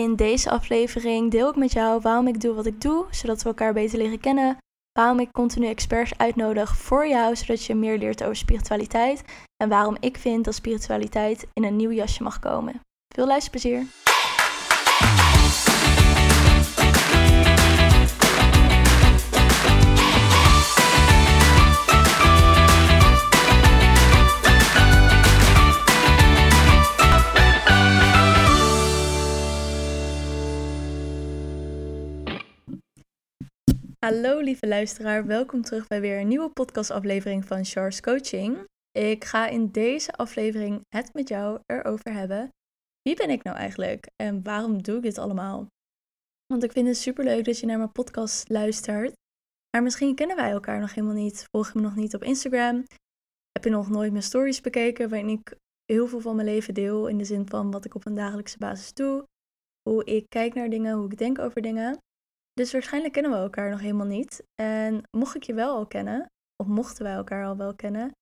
In deze aflevering deel ik met jou waarom ik doe wat ik doe, zodat we elkaar beter leren kennen. Waarom ik continu experts uitnodig voor jou, zodat je meer leert over spiritualiteit. En waarom ik vind dat spiritualiteit in een nieuw jasje mag komen. Veel luisterplezier! Hallo lieve luisteraar, welkom terug bij weer een nieuwe podcastaflevering van Charles Coaching. Ik ga in deze aflevering het met jou erover hebben. Wie ben ik nou eigenlijk en waarom doe ik dit allemaal? Want ik vind het super leuk dat je naar mijn podcast luistert. Maar misschien kennen wij elkaar nog helemaal niet. Volg je me nog niet op Instagram? Heb je nog nooit mijn stories bekeken waarin ik heel veel van mijn leven deel in de zin van wat ik op een dagelijkse basis doe, hoe ik kijk naar dingen, hoe ik denk over dingen. Dus waarschijnlijk kennen we elkaar nog helemaal niet. En mocht ik je wel al kennen, of mochten wij elkaar al wel kennen,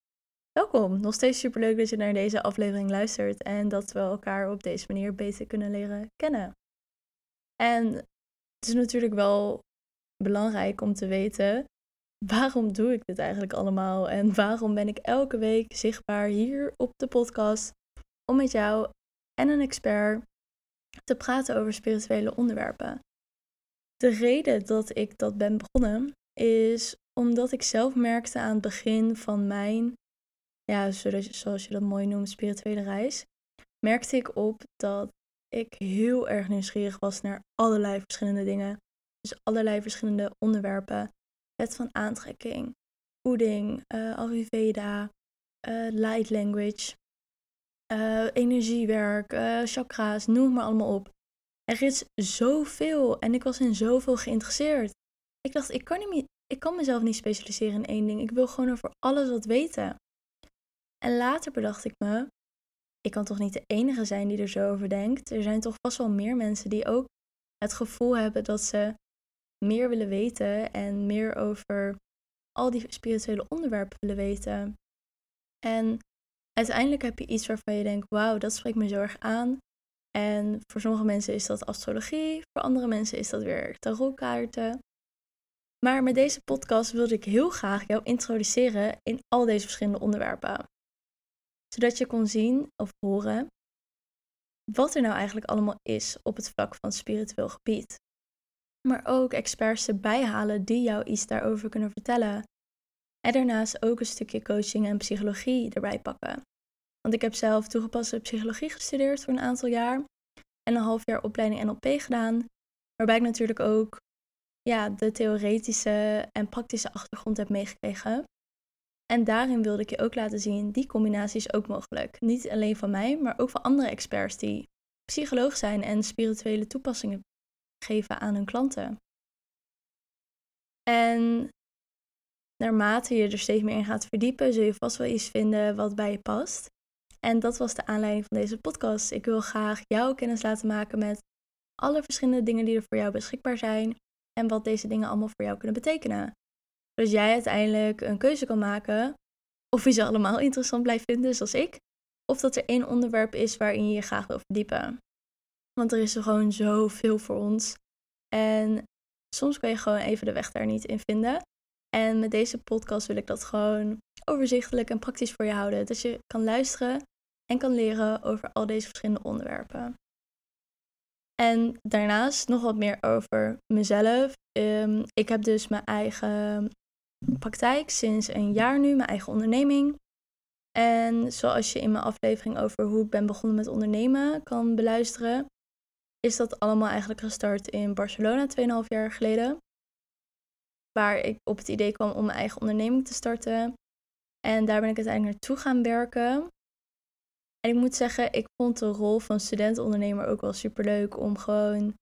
welkom. Nog steeds superleuk dat je naar deze aflevering luistert en dat we elkaar op deze manier beter kunnen leren kennen. En het is natuurlijk wel belangrijk om te weten waarom doe ik dit eigenlijk allemaal en waarom ben ik elke week zichtbaar hier op de podcast om met jou en een expert te praten over spirituele onderwerpen. De reden dat ik dat ben begonnen is omdat ik zelf merkte aan het begin van mijn, ja, zoals je dat mooi noemt, spirituele reis, merkte ik op dat ik heel erg nieuwsgierig was naar allerlei verschillende dingen. Dus allerlei verschillende onderwerpen. Wet van aantrekking, voeding, uh, Ayurveda, uh, light language, uh, energiewerk, chakra's, noem maar allemaal op. Er is zoveel en ik was in zoveel geïnteresseerd. Ik dacht, ik kan, niet, ik mezelf niet specialiseren in één ding. Ik wil gewoon over alles wat weten. En later bedacht ik me, ik kan toch niet de enige zijn die er zo over denkt. Er zijn toch vast wel meer mensen die ook het gevoel hebben dat ze meer willen weten en meer over al die spirituele onderwerpen willen weten. En uiteindelijk heb je iets waarvan je denkt, wauw, dat spreekt me zo erg aan. En voor sommige mensen is dat astrologie, voor andere mensen is dat weer tarotkaarten. Maar met deze podcast wilde ik heel graag jou introduceren in al deze verschillende onderwerpen. Zodat je kon zien of horen wat er nou eigenlijk allemaal is op het vlak van spiritueel gebied. Maar ook experts erbij halen die jou iets daarover kunnen vertellen. En daarnaast ook een stukje coaching en psychologie erbij pakken. Want ik heb zelf toegepaste psychologie gestudeerd voor een aantal jaar. En een half jaar opleiding NLP gedaan. Waarbij ik natuurlijk ook ja, de theoretische en praktische achtergrond heb meegekregen. En daarin wilde ik je ook laten zien, die combinatie is ook mogelijk. Niet alleen van mij, maar ook van andere experts die psycholoog zijn en spirituele toepassingen geven aan hun klanten. En naarmate je er steeds meer in gaat verdiepen, zul je vast wel iets vinden wat bij je past. En dat was de aanleiding van deze podcast. Ik wil graag jou kennis laten maken met alle verschillende dingen die er voor jou beschikbaar zijn en wat deze dingen allemaal voor jou kunnen betekenen. Zodat jij uiteindelijk een keuze kan maken of je ze allemaal interessant blijft vinden, zoals ik, of dat er één onderwerp is waarin je je graag wil verdiepen. Want er is er gewoon zoveel voor ons. En soms kan je gewoon even de weg daar niet in vinden. En met deze podcast wil ik dat gewoon overzichtelijk en praktisch voor je houden. Dat je kan luisteren en kan leren over al deze verschillende onderwerpen. En daarnaast nog wat meer over mezelf. Ehm, ik heb dus mijn eigen praktijk sinds een jaar nu, mijn eigen onderneming. En zoals je in mijn aflevering over hoe ik ben begonnen met ondernemen kan beluisteren, is dat allemaal eigenlijk gestart in Barcelona 2,5 jaar geleden. Waar ik op het idee kwam om mijn eigen onderneming te starten. En daar ben ik uiteindelijk naartoe gaan werken. En ik moet zeggen, ik vond de rol van studentondernemer ook wel super leuk om gewoon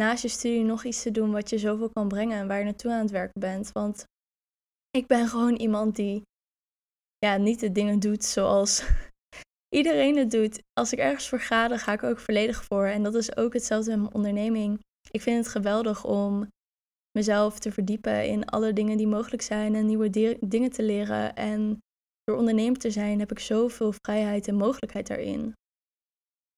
naast je studie nog iets te doen wat je zoveel kan brengen en waar je naartoe aan het werken bent. Want ik ben gewoon iemand die ja, niet de dingen doet zoals iedereen het doet. Als ik ergens voor ga, dan ga ik ook volledig voor. En dat is ook hetzelfde met mijn onderneming. Ik vind het geweldig om mezelf te verdiepen in alle dingen die mogelijk zijn en nieuwe dingen te leren. En door ondernemer te zijn heb ik zoveel vrijheid en mogelijkheid daarin.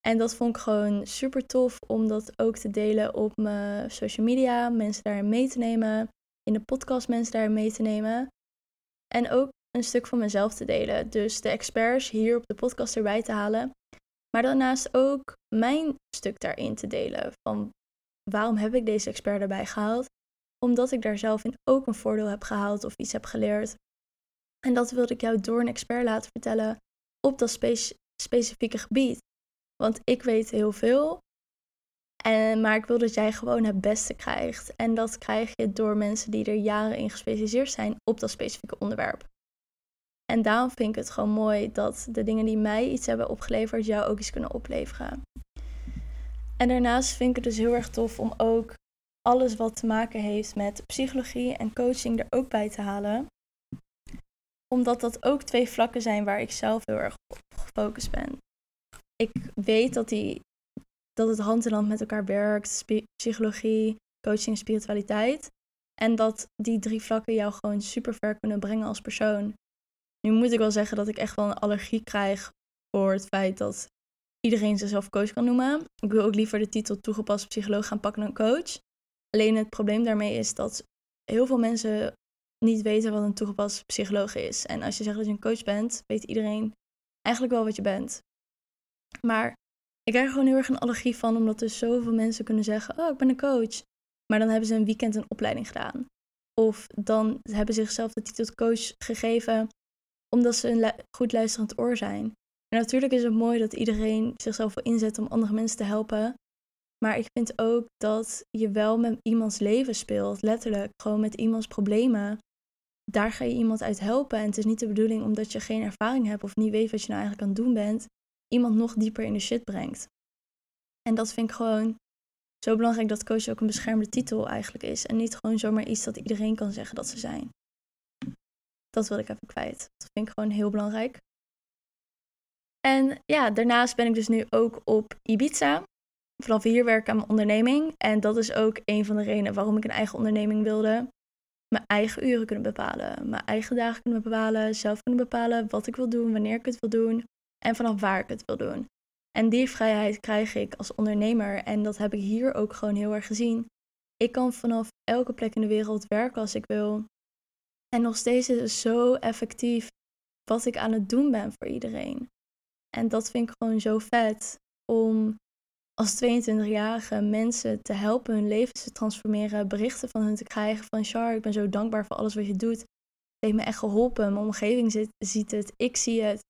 En dat vond ik gewoon super tof om dat ook te delen op mijn social media, mensen daarin mee te nemen, in de podcast mensen daarin mee te nemen. En ook een stuk van mezelf te delen. Dus de experts hier op de podcast erbij te halen. Maar daarnaast ook mijn stuk daarin te delen. Van waarom heb ik deze expert erbij gehaald? Omdat ik daar zelf in ook een voordeel heb gehaald of iets heb geleerd. En dat wilde ik jou door een expert laten vertellen op dat specifieke gebied. Want ik weet heel veel. En, maar ik wil dat jij gewoon het beste krijgt. En dat krijg je door mensen die er jaren in gespecialiseerd zijn op dat specifieke onderwerp. En daarom vind ik het gewoon mooi dat de dingen die mij iets hebben opgeleverd, jou ook iets kunnen opleveren. En daarnaast vind ik het dus heel erg tof om ook alles wat te maken heeft met psychologie en coaching er ook bij te halen. Omdat dat ook twee vlakken zijn waar ik zelf heel erg op gefocust ben. Ik weet dat, die, dat het hand in hand met elkaar werkt, psychologie, coaching en spiritualiteit. En dat die drie vlakken jou gewoon super ver kunnen brengen als persoon. Nu moet ik wel zeggen dat ik echt wel een allergie krijg voor het feit dat iedereen zichzelf coach kan noemen. Ik wil ook liever de titel toegepast psycholoog gaan pakken dan coach. Alleen het probleem daarmee is dat heel veel mensen niet weten wat een toegepast psycholoog is. En als je zegt dat je een coach bent, weet iedereen eigenlijk wel wat je bent. Maar ik krijg er gewoon heel erg een allergie van, omdat er zoveel mensen kunnen zeggen: Oh, ik ben een coach. Maar dan hebben ze een weekend een opleiding gedaan. Of dan hebben ze zichzelf de titel coach gegeven omdat ze een goed luisterend oor zijn. En natuurlijk is het mooi dat iedereen zichzelf wil inzetten om andere mensen te helpen. Maar ik vind ook dat je wel met iemands leven speelt, letterlijk, gewoon met iemands problemen. Daar ga je iemand uit helpen. En het is niet de bedoeling omdat je geen ervaring hebt of niet weet wat je nou eigenlijk aan het doen bent, iemand nog dieper in de shit brengt. En dat vind ik gewoon zo belangrijk dat coach ook een beschermde titel eigenlijk is. En niet gewoon zomaar iets dat iedereen kan zeggen dat ze zijn. Dat wil ik even kwijt. Dat vind ik gewoon heel belangrijk. En ja, daarnaast ben ik dus nu ook op Ibiza. Vanaf hier werk ik aan mijn onderneming. En dat is ook een van de redenen waarom ik een eigen onderneming wilde. Mijn eigen uren kunnen bepalen. Mijn eigen dagen kunnen bepalen. Zelf kunnen bepalen wat ik wil doen, wanneer ik het wil doen. En vanaf waar ik het wil doen. En die vrijheid krijg ik als ondernemer. En dat heb ik hier ook gewoon heel erg gezien. Ik kan vanaf elke plek in de wereld werken als ik wil. En nog steeds is het zo effectief wat ik aan het doen ben voor iedereen. En dat vind ik gewoon zo vet om als 22-jarige mensen te helpen hun levens te transformeren, berichten van hun te krijgen van Char, ik ben zo dankbaar voor alles wat je doet. Het heeft me echt geholpen. Mijn omgeving ziet het, ik zie het.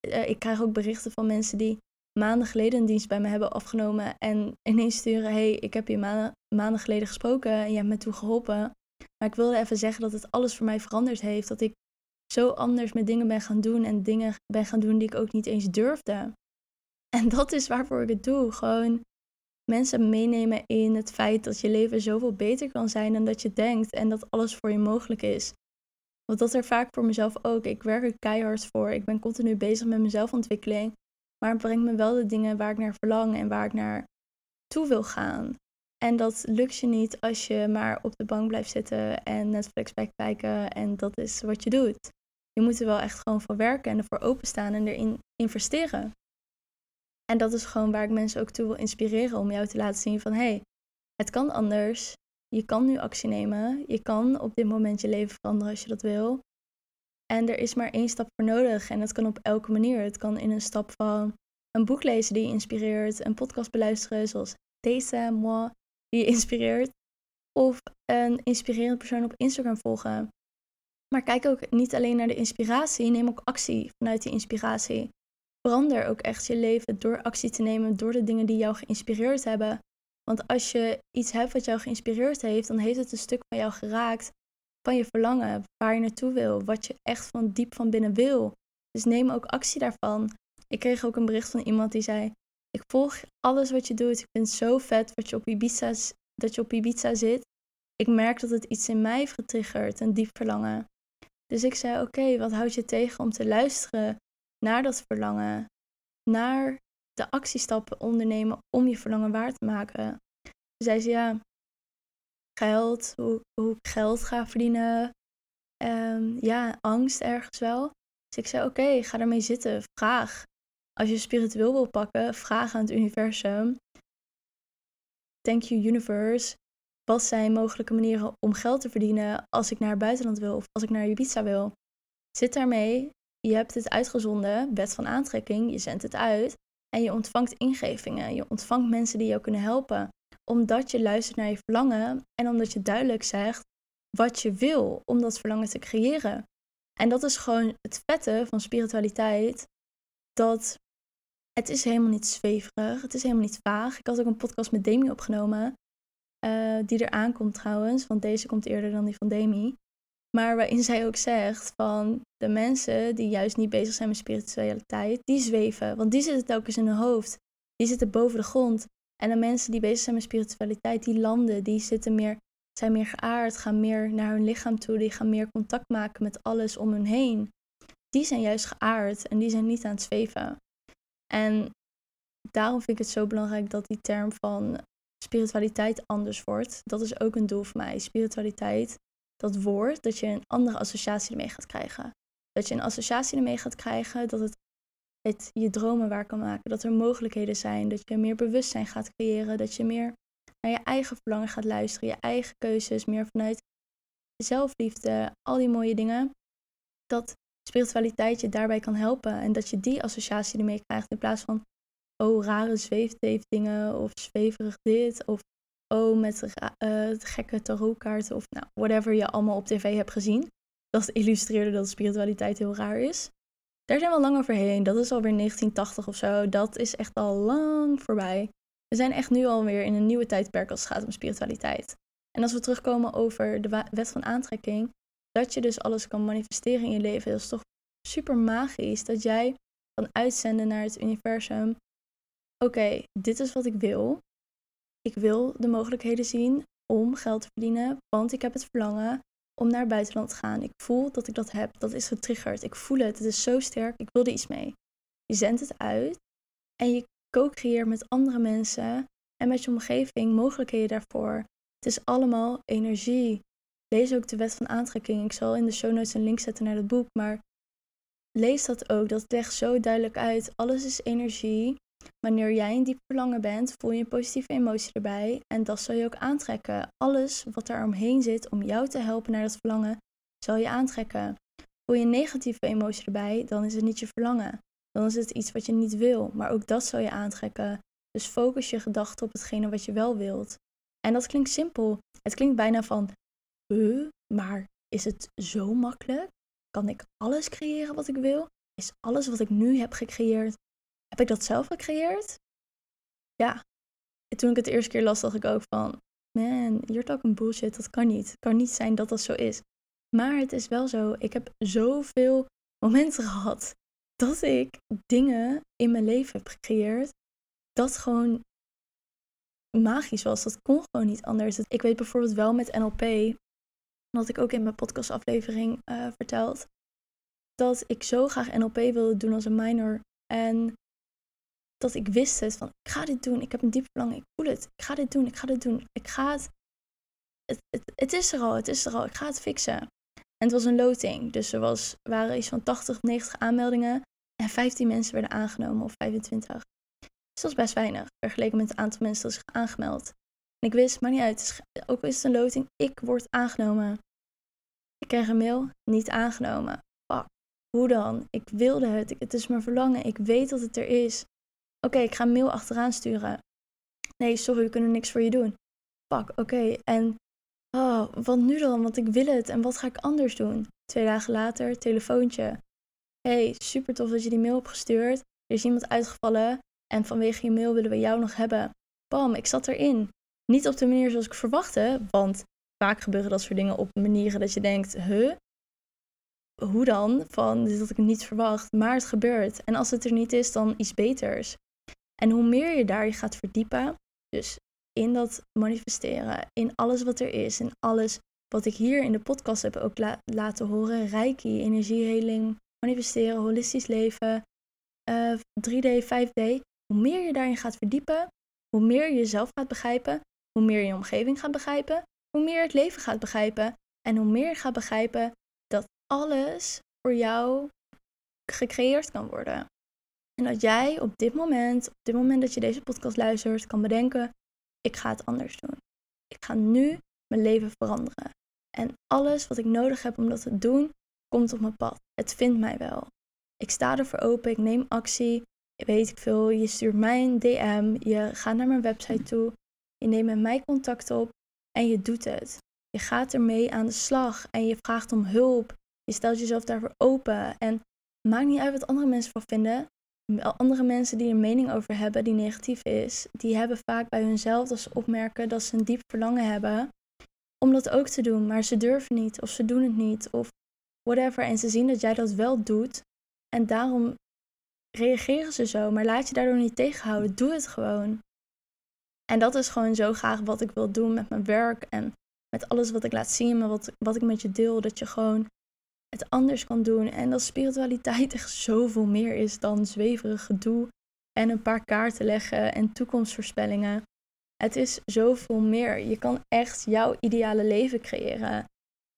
eh, ik krijg ook berichten van mensen die maanden geleden een dienst bij me hebben afgenomen en ineens sturen: hey, ik heb je maanden, maanden geleden gesproken en je hebt me toe geholpen. Maar ik wilde even zeggen dat het alles voor mij veranderd heeft. Dat ik zo anders met dingen ben gaan doen en dingen ben gaan doen die ik ook niet eens durfde. En dat is waarvoor ik het doe. Gewoon mensen meenemen in het feit dat je leven zoveel beter kan zijn dan dat je denkt en dat alles voor je mogelijk is. Want dat er vaak voor mezelf ook. Ik werk er keihard voor. Ik ben continu bezig met mezelfontwikkeling. Maar het brengt me wel de dingen waar ik naar verlang en waar ik naar toe wil gaan. En dat lukt je niet als je maar op de bank blijft zitten en Netflix kijken en dat is wat je doet. Je moet er wel echt gewoon voor werken en ervoor openstaan en erin investeren. En dat is gewoon waar ik mensen ook toe wil inspireren om jou te laten zien van hé, hey, het kan anders. Je kan nu actie nemen. Je kan op dit moment je leven veranderen als je dat wil. En er is maar één stap voor nodig en dat kan op elke manier. Het kan in een stap van een boek lezen die je inspireert, een podcast beluisteren zoals deze, moi, die je inspireert. Of een inspirerend persoon op Instagram volgen. Maar kijk ook niet alleen naar de inspiratie, neem ook actie vanuit die inspiratie. Verander ook echt je leven door actie te nemen, door de dingen die jou geïnspireerd hebben. Want als je iets hebt wat jou geïnspireerd heeft, dan heeft het een stuk van jou geraakt, van je verlangen, waar je naartoe wil, wat je echt van diep van binnen wil. Dus neem ook actie daarvan. Ik kreeg ook een bericht van iemand die zei: ik volg alles wat je doet. Ik vind het zo vet wat je op Ibiza, dat je op Ibiza zit. Ik merk dat het iets in mij heeft getriggerd, een diep verlangen. Dus ik zei: Oké, wat houd je tegen om te luisteren naar dat verlangen? Naar de actiestappen ondernemen om je verlangen waar te maken. Toen zei ze: Ja, geld, hoe, hoe ik geld ga verdienen. Um, ja, angst ergens wel. Dus ik zei: Oké, ga ermee zitten, vraag. Als je spiritueel wil pakken, vraag aan het universum. Thank you universe. Wat zijn mogelijke manieren om geld te verdienen als ik naar het buitenland wil of als ik naar Ibiza wil? Zit daarmee. Je hebt het uitgezonden, wet van aantrekking, je zendt het uit en je ontvangt ingevingen. Je ontvangt mensen die jou kunnen helpen. Omdat je luistert naar je verlangen en omdat je duidelijk zegt wat je wil om dat verlangen te creëren. En dat is gewoon het vette van spiritualiteit. Dat het is helemaal niet zweverig. Het is helemaal niet vaag. Ik had ook een podcast met Demi opgenomen. Uh, die er aankomt trouwens. Want deze komt eerder dan die van Demi. Maar waarin zij ook zegt van de mensen die juist niet bezig zijn met spiritualiteit, die zweven. Want die zitten telkens in hun hoofd. Die zitten boven de grond. En de mensen die bezig zijn met spiritualiteit, die landen, die zitten meer, zijn meer geaard, gaan meer naar hun lichaam toe, die gaan meer contact maken met alles om hun heen. Die zijn juist geaard en die zijn niet aan het zweven. En daarom vind ik het zo belangrijk dat die term van spiritualiteit anders wordt. Dat is ook een doel voor mij. Spiritualiteit dat woord, dat je een andere associatie ermee gaat krijgen. Dat je een associatie ermee gaat krijgen dat het, het je dromen waar kan maken. Dat er mogelijkheden zijn. Dat je meer bewustzijn gaat creëren. Dat je meer naar je eigen verlangen gaat luisteren. Je eigen keuzes. Meer vanuit zelfliefde. Al die mooie dingen. Dat spiritualiteit je daarbij kan helpen. En dat je die associatie ermee krijgt. In plaats van, oh, rare zweefteefdingen. Of zweverig dit. Of oh, met uh, gekke tarotkaarten of nou, whatever je allemaal op tv hebt gezien. Dat illustreerde dat spiritualiteit heel raar is. Daar zijn we al lang overheen. Dat is alweer 1980 of zo. Dat is echt al lang voorbij. We zijn echt nu alweer in een nieuwe tijdperk als het gaat om spiritualiteit. En als we terugkomen over de wet van aantrekking, dat je dus alles kan manifesteren in je leven, dat is toch super magisch. Dat jij kan uitzenden naar het universum. Oké, dit is wat ik wil ik wil de mogelijkheden zien om geld te verdienen, want ik heb het verlangen om naar het buitenland te gaan. Ik voel dat ik dat heb. Dat is getriggerd. Ik voel het. Het is zo sterk. Ik wil er iets mee. Je zendt het uit en je co-creëert met andere mensen en met je omgeving mogelijkheden daarvoor. Het is allemaal energie. Lees ook de wet van aantrekking. Ik zal in de show notes een link zetten naar het boek, maar lees dat ook. Dat legt zo duidelijk uit. Alles is energie. Wanneer jij in diep verlangen bent, voel je een positieve emotie erbij en dat zal je ook aantrekken. Alles wat er omheen zit om jou te helpen naar dat verlangen, zal je aantrekken. Voel je een negatieve emotie erbij, dan is het niet je verlangen. Dan is het iets wat je niet wil, maar ook dat zal je aantrekken. Dus focus je gedachten op hetgene wat je wel wilt. En dat klinkt simpel. Het klinkt bijna van, uh, maar is het zo makkelijk? Kan ik alles creëren wat ik wil? Is alles wat ik nu heb gecreëerd heb ik dat zelf gecreëerd? Ja. En toen ik het de eerste keer las, dacht ik ook van... Man, you're talking bullshit. Dat kan niet. Het kan niet zijn dat dat zo is. Maar het is wel zo. Ik heb zoveel momenten gehad dat ik dingen in mijn leven heb gecreëerd. Dat gewoon magisch was. Dat kon gewoon niet anders. Ik weet bijvoorbeeld wel met NLP, dat ik ook in mijn podcastaflevering uh, verteld, dat ik zo graag NLP wilde doen als een minor. En dat ik wist het van ik ga dit doen, ik heb een diep verlangen, ik voel het, ik ga dit doen, ik ga dit doen, ik ga het, het, het, is er al, het is er al, ik ga het fixen. En het was een loting, dus er was, waren iets van 80 90 aanmeldingen en 15 mensen werden aangenomen of 25. Dus dat is best weinig vergeleken met het aantal mensen dat zich aangemeld. En ik wist, maar niet uit, ook is het een loting, ik word aangenomen. Ik kreeg een mail, niet aangenomen. Fuck, hoe dan? Ik wilde het, het is mijn verlangen, ik weet dat het er is. Oké, ik ga een mail achteraan sturen. Nee, sorry, we kunnen niks voor je doen. Pak, oké. En oh, wat nu dan? Want ik wil het. En wat ga ik anders doen? Twee dagen later, telefoontje. hey, super tof dat je die mail hebt gestuurd. Er is iemand uitgevallen en vanwege je mail willen we jou nog hebben. Bam, ik zat erin. Niet op de manier zoals ik verwachtte, want vaak gebeuren dat soort dingen op manieren dat je denkt, huh? Hoe dan? Van, dit had ik niet verwacht. Maar het gebeurt. En als het er niet is, dan iets beters. En hoe meer je daar je gaat verdiepen, dus in dat manifesteren, in alles wat er is, in alles wat ik hier in de podcast heb ook laten horen, reiki, energieheling, manifesteren, holistisch leven, 3D, eh, 5D, hoe meer je daarin gaat verdiepen, hoe meer je jezelf gaat begrijpen, hoe meer je omgeving gaat begrijpen, hoe meer het leven gaat begrijpen en hoe meer je gaat begrijpen dat alles voor jou gecreëerd kan worden. En dat jij op dit moment, op dit moment dat je deze podcast luistert, kan bedenken: ik ga het anders doen. Ik ga nu mijn leven veranderen. En alles wat ik nodig heb om dat te doen, komt op mijn pad. Het vindt mij wel. Ik sta ervoor open, ik neem actie. Weet ik veel, je stuurt mij een DM, je gaat naar mijn website toe, je neemt met mij contact op en je doet het. Je gaat ermee aan de slag en je vraagt om hulp. Je stelt jezelf daarvoor open. En maakt niet uit wat andere mensen van vinden. Andere mensen die een mening over hebben die negatief is, die hebben vaak bij hunzelf als ze opmerken dat ze een diep verlangen hebben om dat ook te doen, maar ze durven niet of ze doen het niet of whatever. En ze zien dat jij dat wel doet en daarom reageren ze zo. Maar laat je daardoor niet tegenhouden. Doe het gewoon. En dat is gewoon zo graag wat ik wil doen met mijn werk en met alles wat ik laat zien, maar wat, wat ik met je deel. Dat je gewoon het anders kan doen. En dat spiritualiteit echt zoveel meer is dan zweverig gedoe en een paar kaarten leggen en toekomstvoorspellingen. Het is zoveel meer. Je kan echt jouw ideale leven creëren.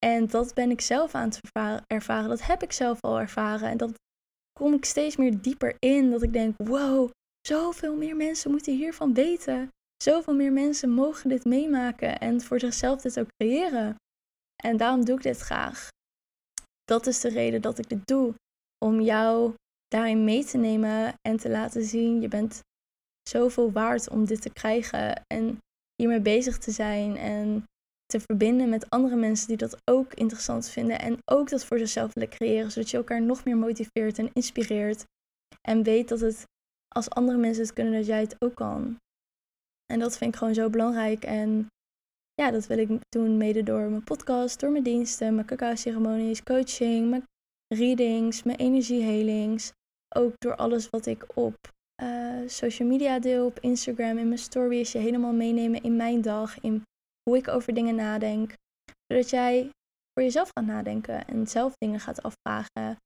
En dat ben ik zelf aan het ervaren. Dat heb ik zelf al ervaren. En dat kom ik steeds meer dieper in. Dat ik denk, wow, zoveel meer mensen moeten hiervan weten. Zoveel meer mensen mogen dit meemaken en voor zichzelf dit ook creëren. En daarom doe ik dit graag. Dat is de reden dat ik dit doe. Om jou daarin mee te nemen en te laten zien, je bent zoveel waard om dit te krijgen. En hiermee bezig te zijn en te verbinden met andere mensen die dat ook interessant vinden. En ook dat voor zichzelf willen creëren, zodat je elkaar nog meer motiveert en inspireert. En weet dat het, als andere mensen het kunnen, dat jij het ook kan. En dat vind ik gewoon zo belangrijk. En ja, dat wil ik doen mede door mijn podcast, door mijn diensten, mijn cacao-ceremonies, coaching, mijn readings, mijn energiehelings. Ook door alles wat ik op uh, social media deel, op Instagram, in mijn stories, je helemaal meenemen in mijn dag, in hoe ik over dingen nadenk. Zodat jij voor jezelf gaat nadenken en zelf dingen gaat afvragen.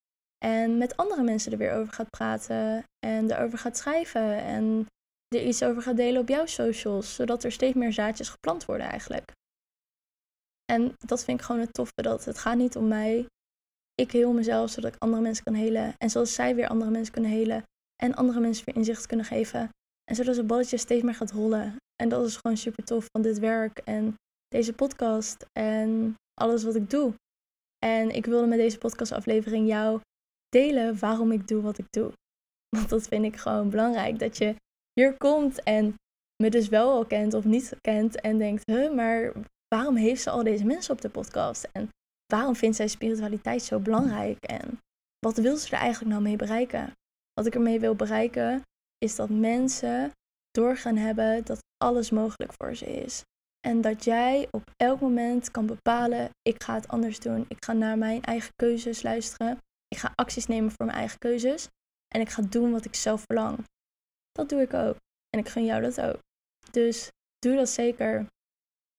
En met andere mensen er weer over gaat praten en erover gaat schrijven en er iets over gaat delen op jouw socials, zodat er steeds meer zaadjes geplant worden eigenlijk. En dat vind ik gewoon het toffe, dat het gaat niet om mij. Ik heel mezelf, zodat ik andere mensen kan helen. En zoals zij weer andere mensen kunnen helen. En andere mensen weer inzicht kunnen geven. En zodat het balletje steeds meer gaat rollen. En dat is gewoon super tof van dit werk en deze podcast en alles wat ik doe. En ik wilde met deze podcastaflevering jou delen waarom ik doe wat ik doe. Want dat vind ik gewoon belangrijk. Dat je hier komt en me dus wel al kent of niet kent en denkt, huh, maar waarom heeft ze al deze mensen op de podcast? En waarom vindt zij spiritualiteit zo belangrijk? En wat wil ze er eigenlijk nou mee bereiken? Wat ik ermee wil bereiken is dat mensen doorgaan hebben dat alles mogelijk voor ze is. En dat jij op elk moment kan bepalen, ik ga het anders doen. Ik ga naar mijn eigen keuzes luisteren. Ik ga acties nemen voor mijn eigen keuzes. En ik ga doen wat ik zelf verlang. Dat doe ik ook. En ik gun jou dat ook. Dus doe dat zeker.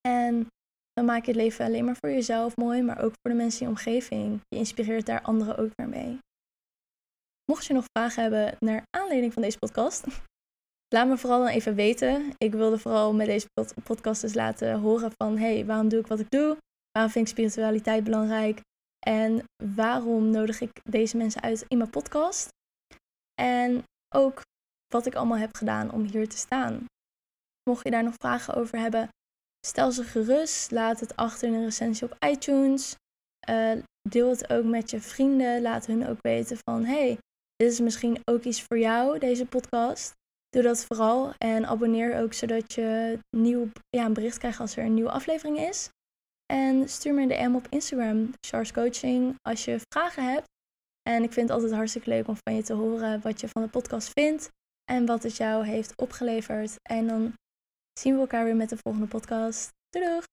En dan maak je het leven alleen maar voor jezelf mooi, maar ook voor de mensen in je omgeving. Je inspireert daar anderen ook weer mee. Mocht je nog vragen hebben naar aanleiding van deze podcast, laat me vooral dan even weten. Ik wilde vooral met deze podcast dus laten horen van, hey, waarom doe ik wat ik doe? Waarom vind ik spiritualiteit belangrijk? En waarom nodig ik deze mensen uit in mijn podcast? En ook wat ik allemaal heb gedaan om hier te staan. Mocht je daar nog vragen over hebben, stel ze gerust. Laat het achter in een recensie op iTunes. Uh, deel het ook met je vrienden. Laat hun ook weten van hey, dit is misschien ook iets voor jou, deze podcast. Doe dat vooral en abonneer ook zodat je nieuw, ja, een bericht krijgt als er een nieuwe aflevering is. En stuur me een DM op Instagram, Charles Coaching, als je vragen hebt. En ik vind het altijd hartstikke leuk om van je te horen wat je van de podcast vindt en wat het jou heeft opgeleverd. En dan zien we elkaar weer met de volgende podcast. Doei doeg!